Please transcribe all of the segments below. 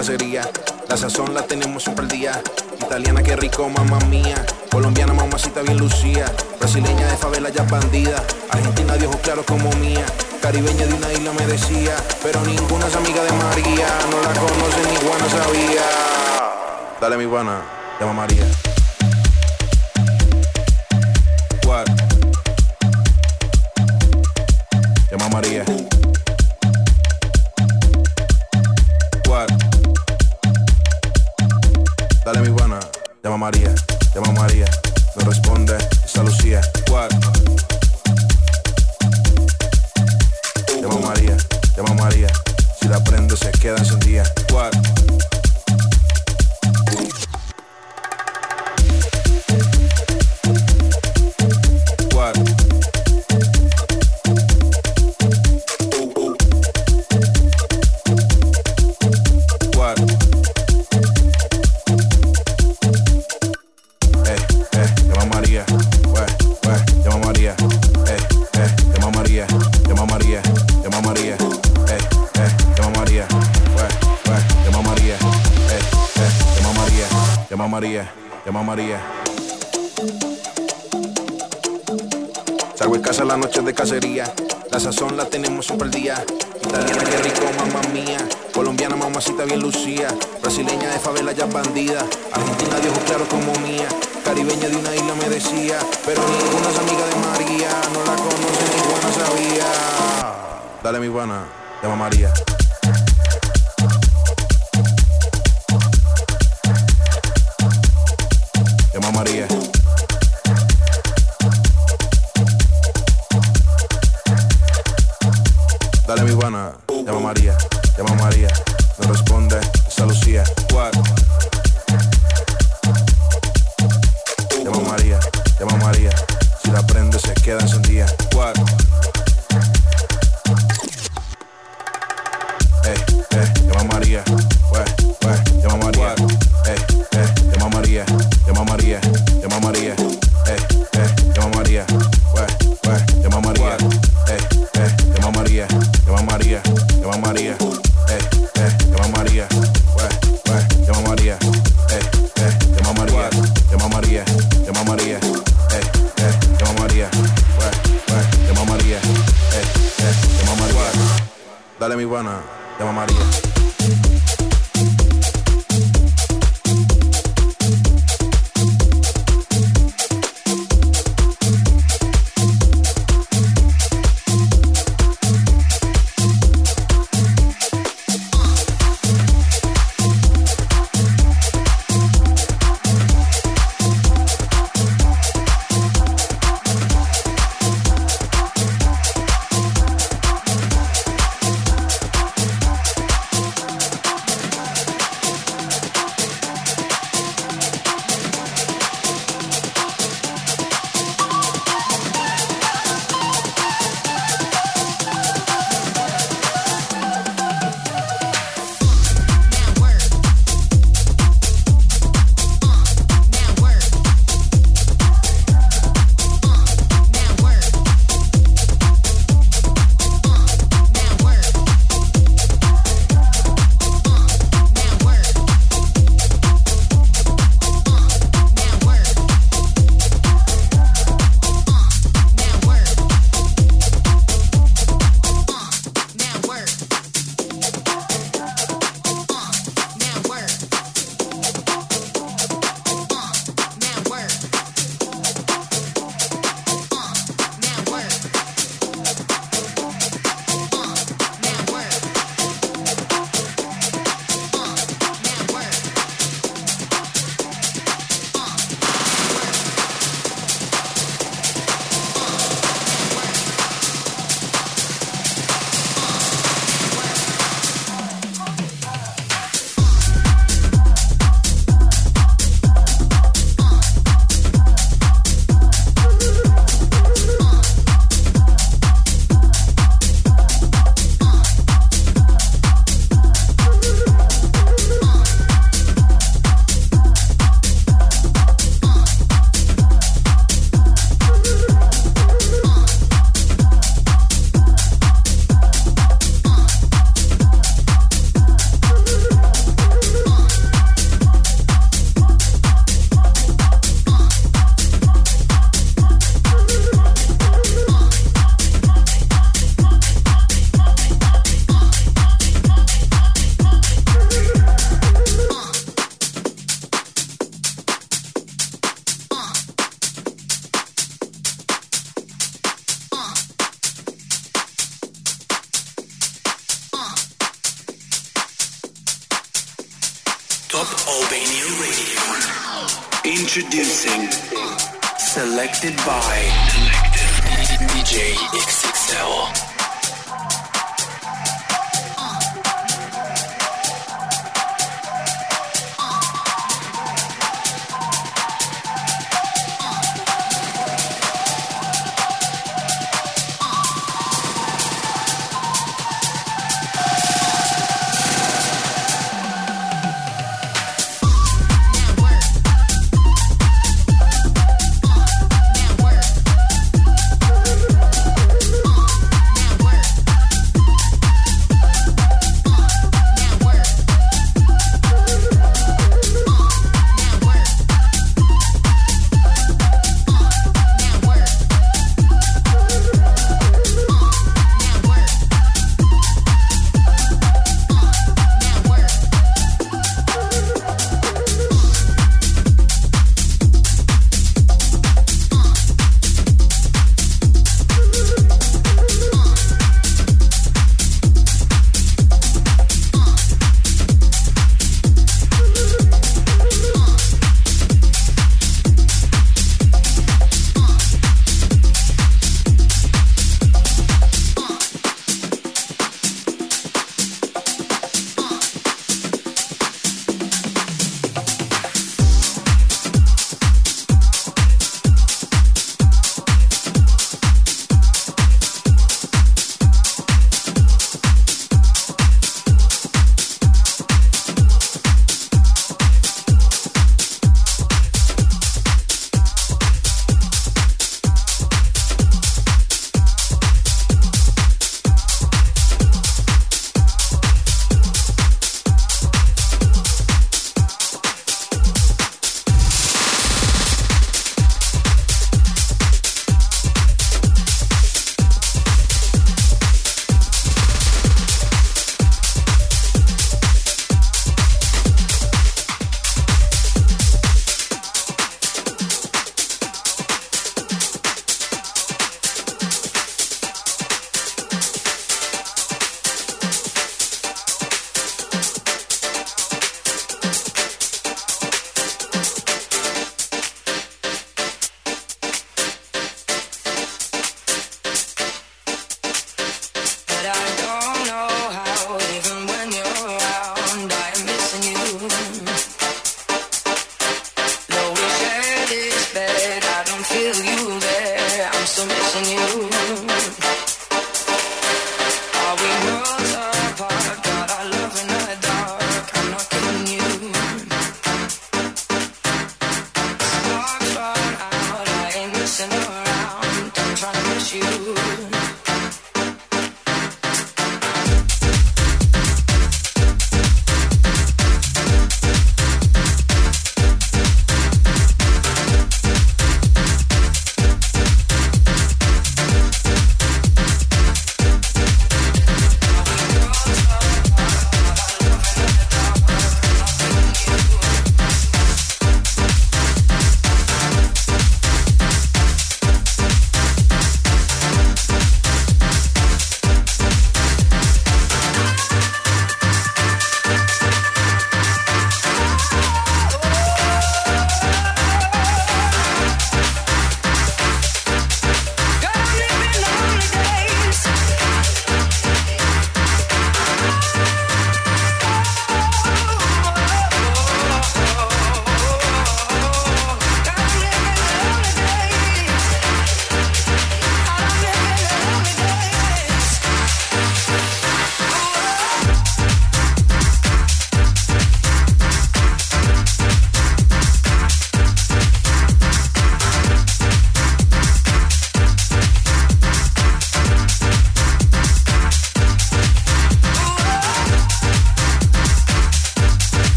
Cacería. La sazón la tenemos siempre al día. Italiana, que rico, mamá mía. Colombiana, mamacita bien lucía. Brasileña de favela, ya bandida. Argentina de ojos claros como mía. Caribeña de una isla me decía. Pero ninguna es amiga de María. No la conoce ni buena sabía. Dale mi buena, llama María. María, llama María. No responde, Llama María, no responde, Esa Lucía, ¿cuál? Llama María, llama María, si la prende se queda encendida, ¿cuál? Ey, eh, ey, eh, llama María, wey, wey, llama a María, ey. Eh,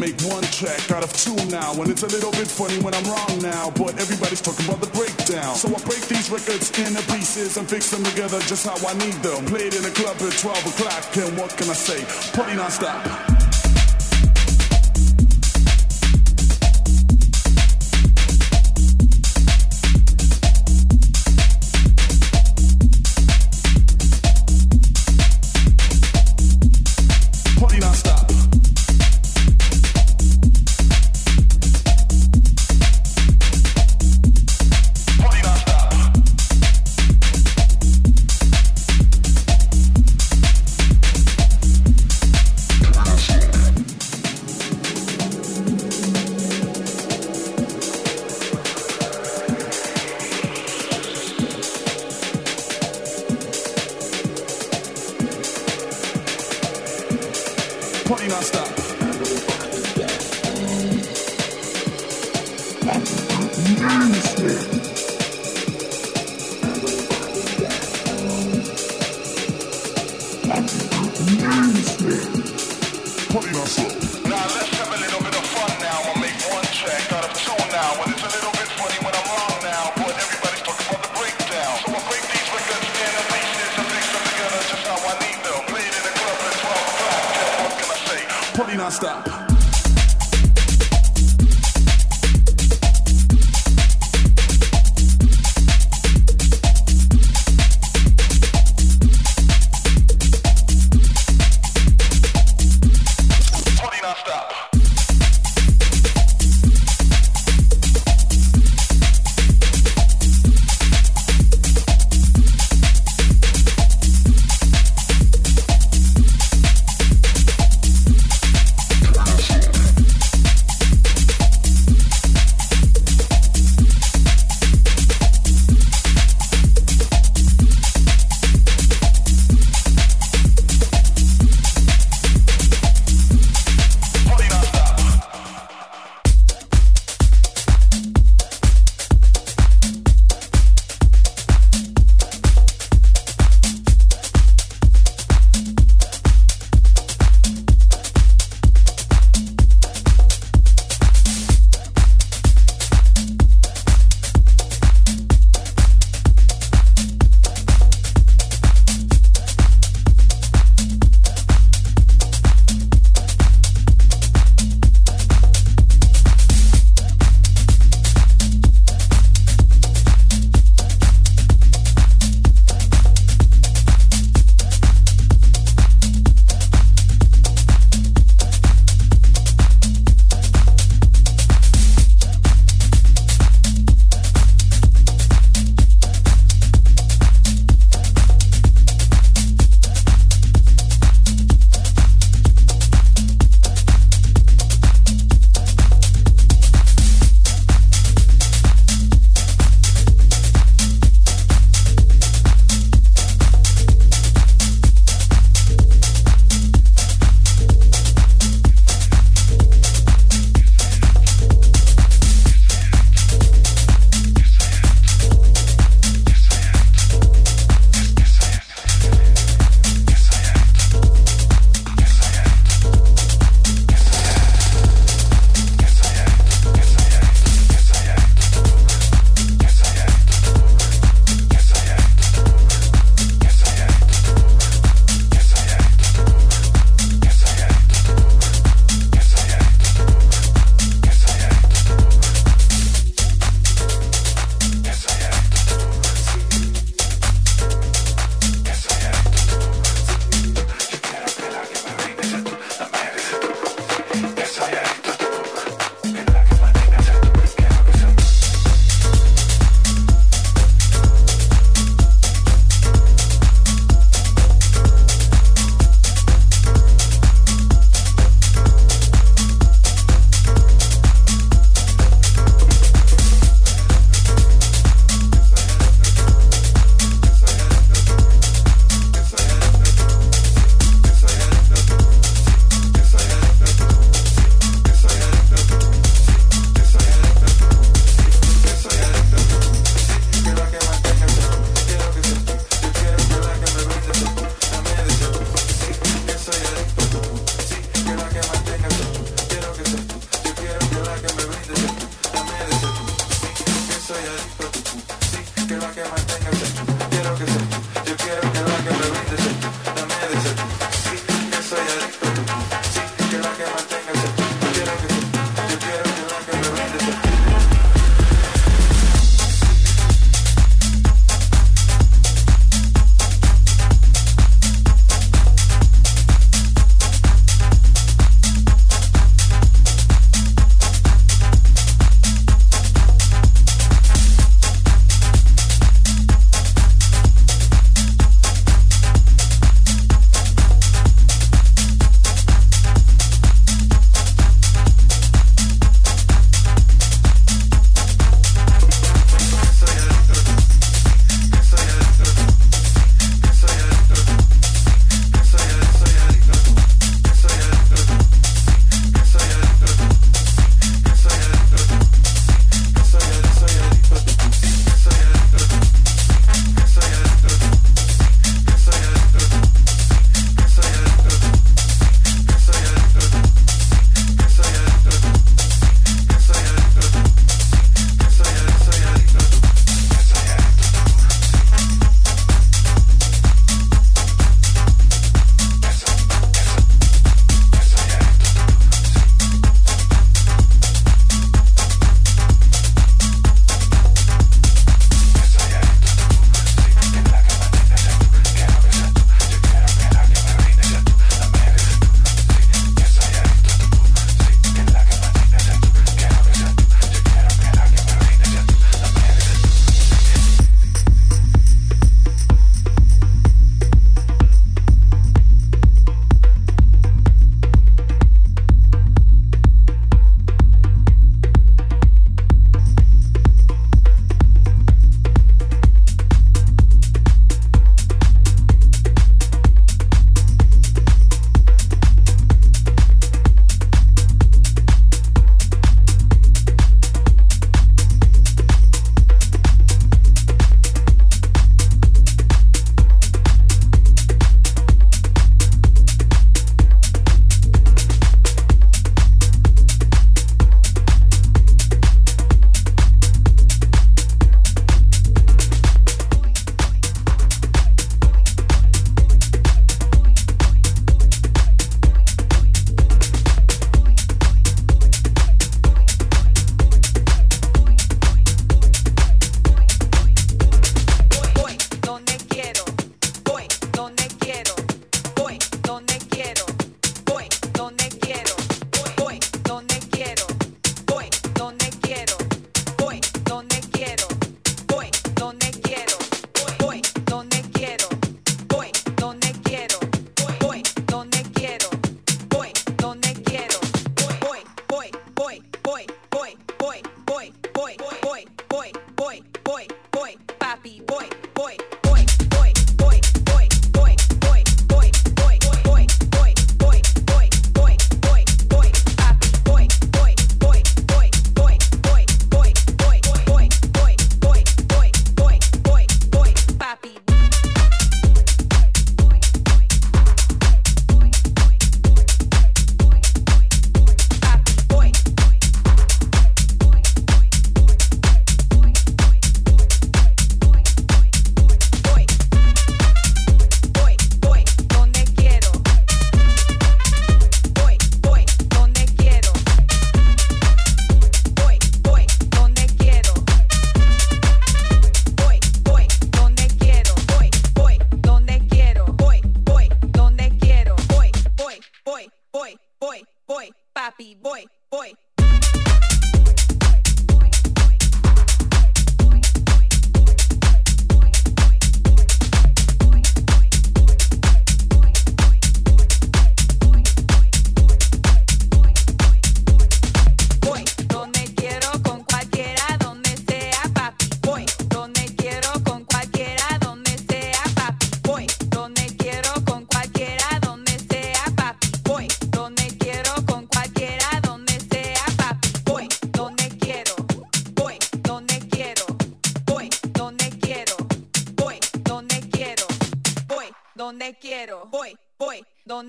make one track out of two now. And it's a little bit funny when I'm wrong now. But everybody's talking about the breakdown. So I break these records into pieces and fix them together just how I need them. Played in a club at 12 o'clock. And what can I say? Party non-stop. I say? Party non-stop.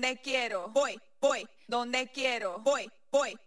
Donde quiero. Voy, voy, donde quiero. Voy, voy,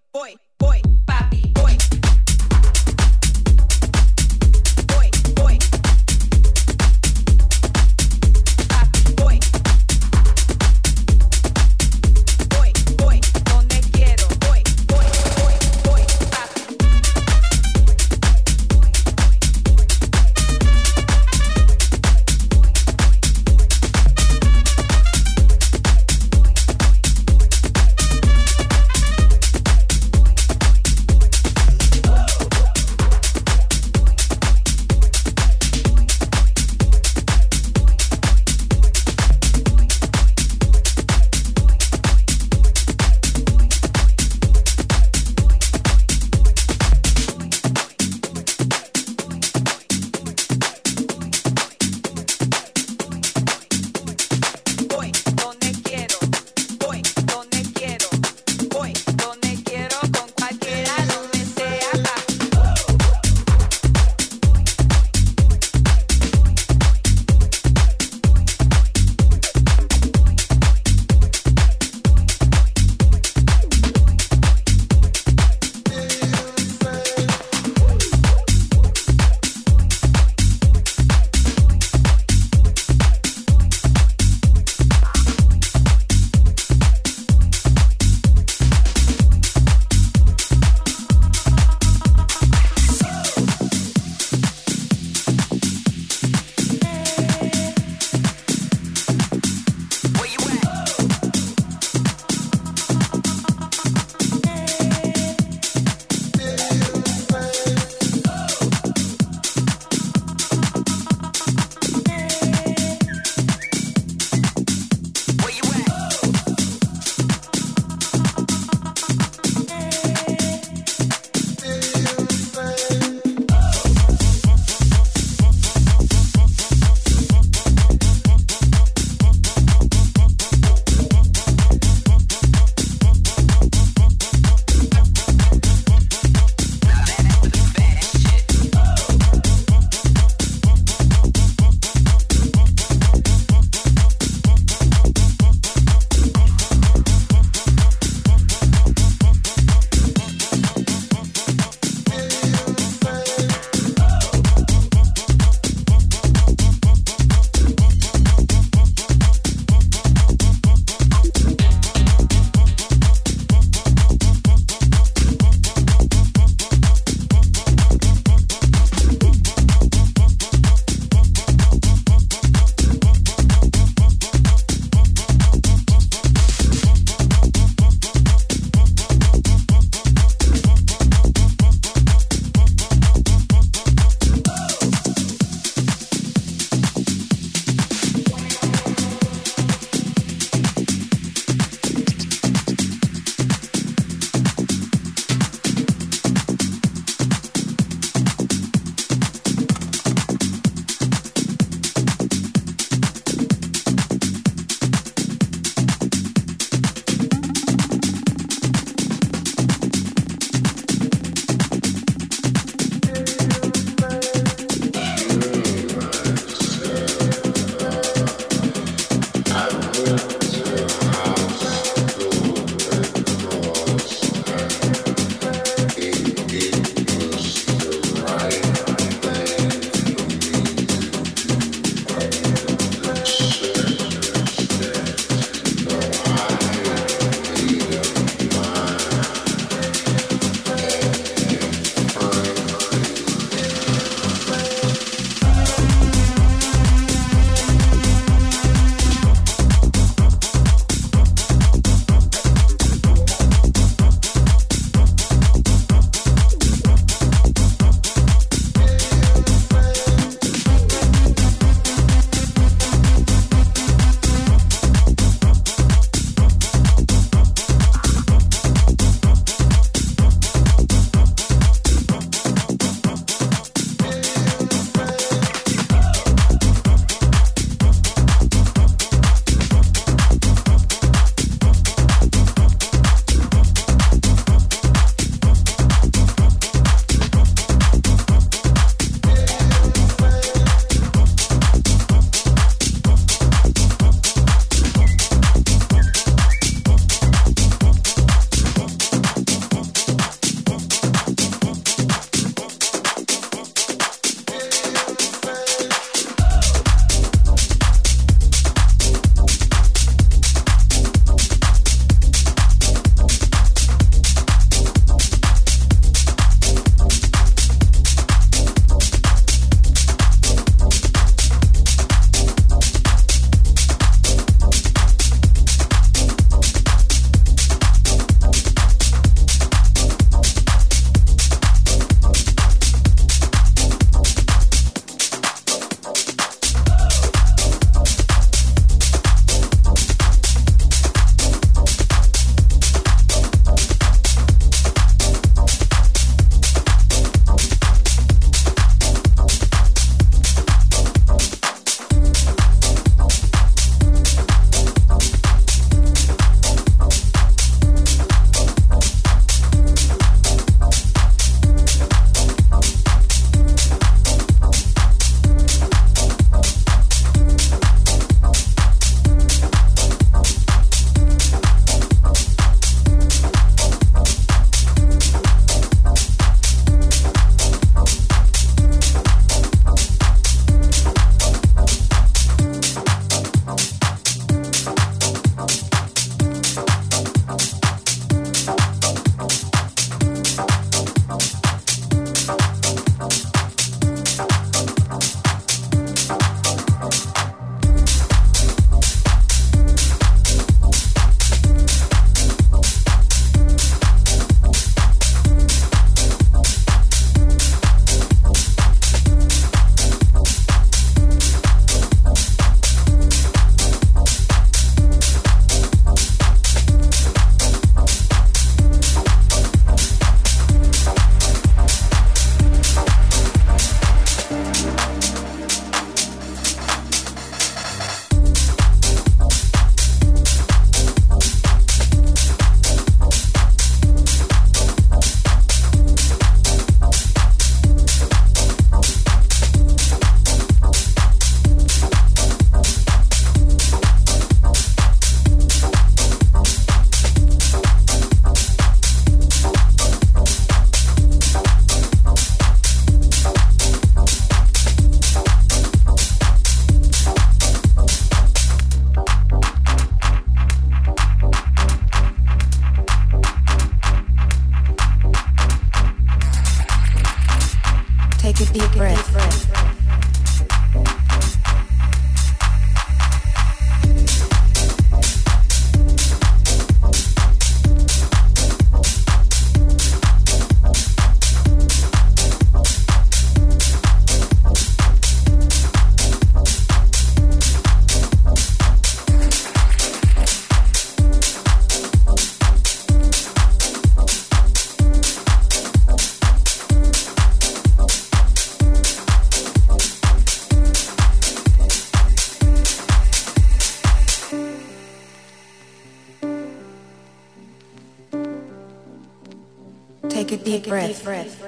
breath.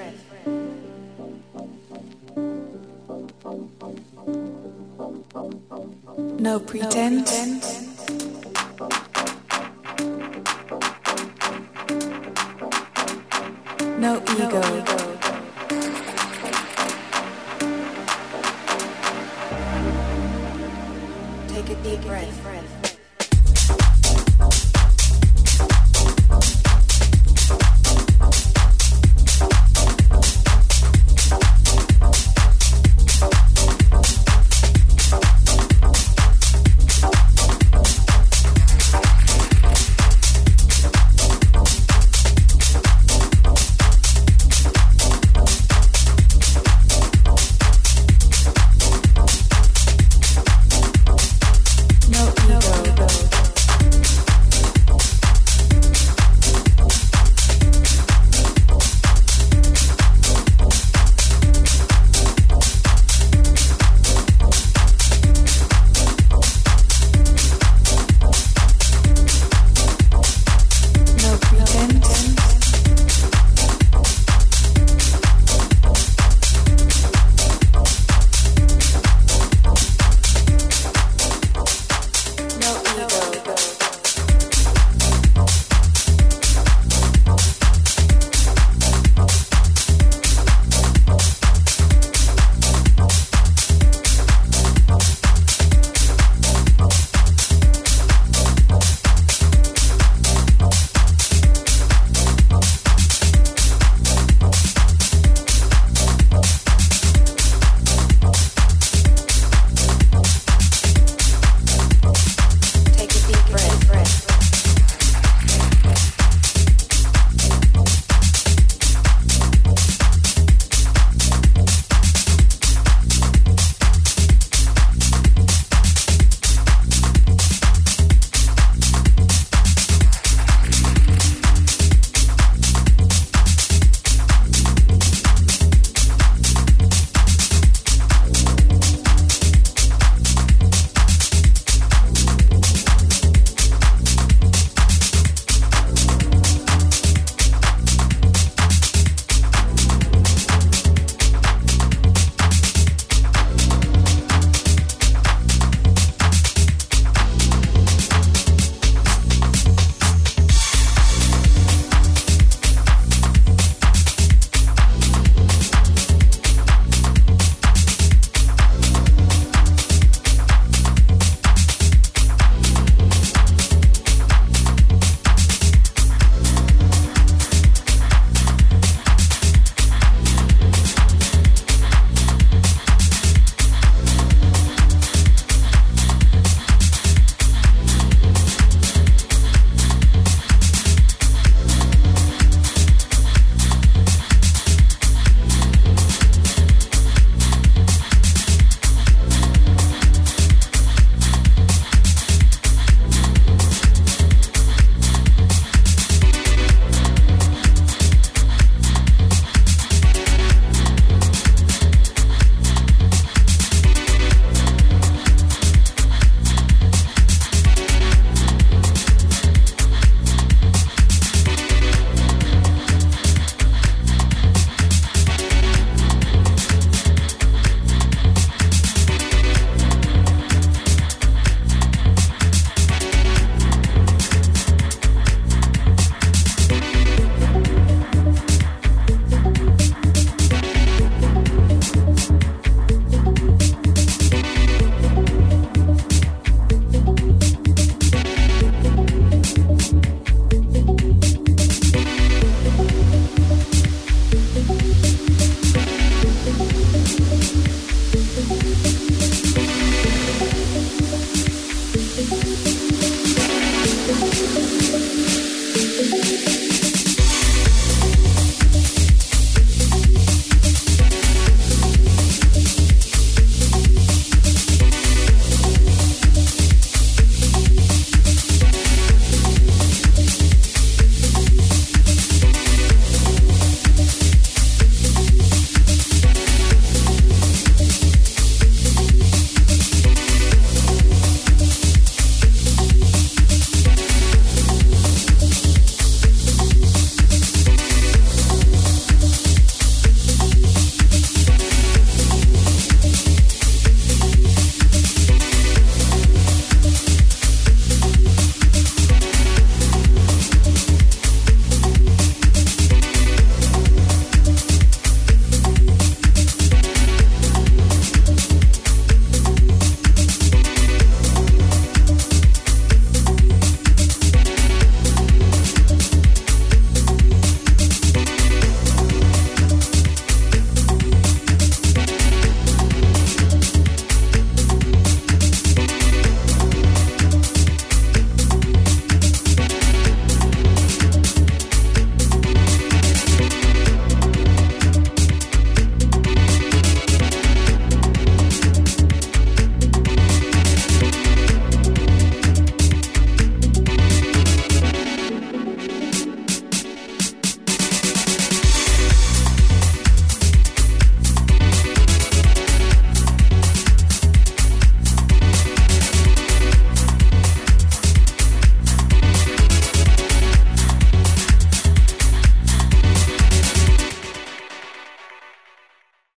No pretense. No ego. Take a deep breath.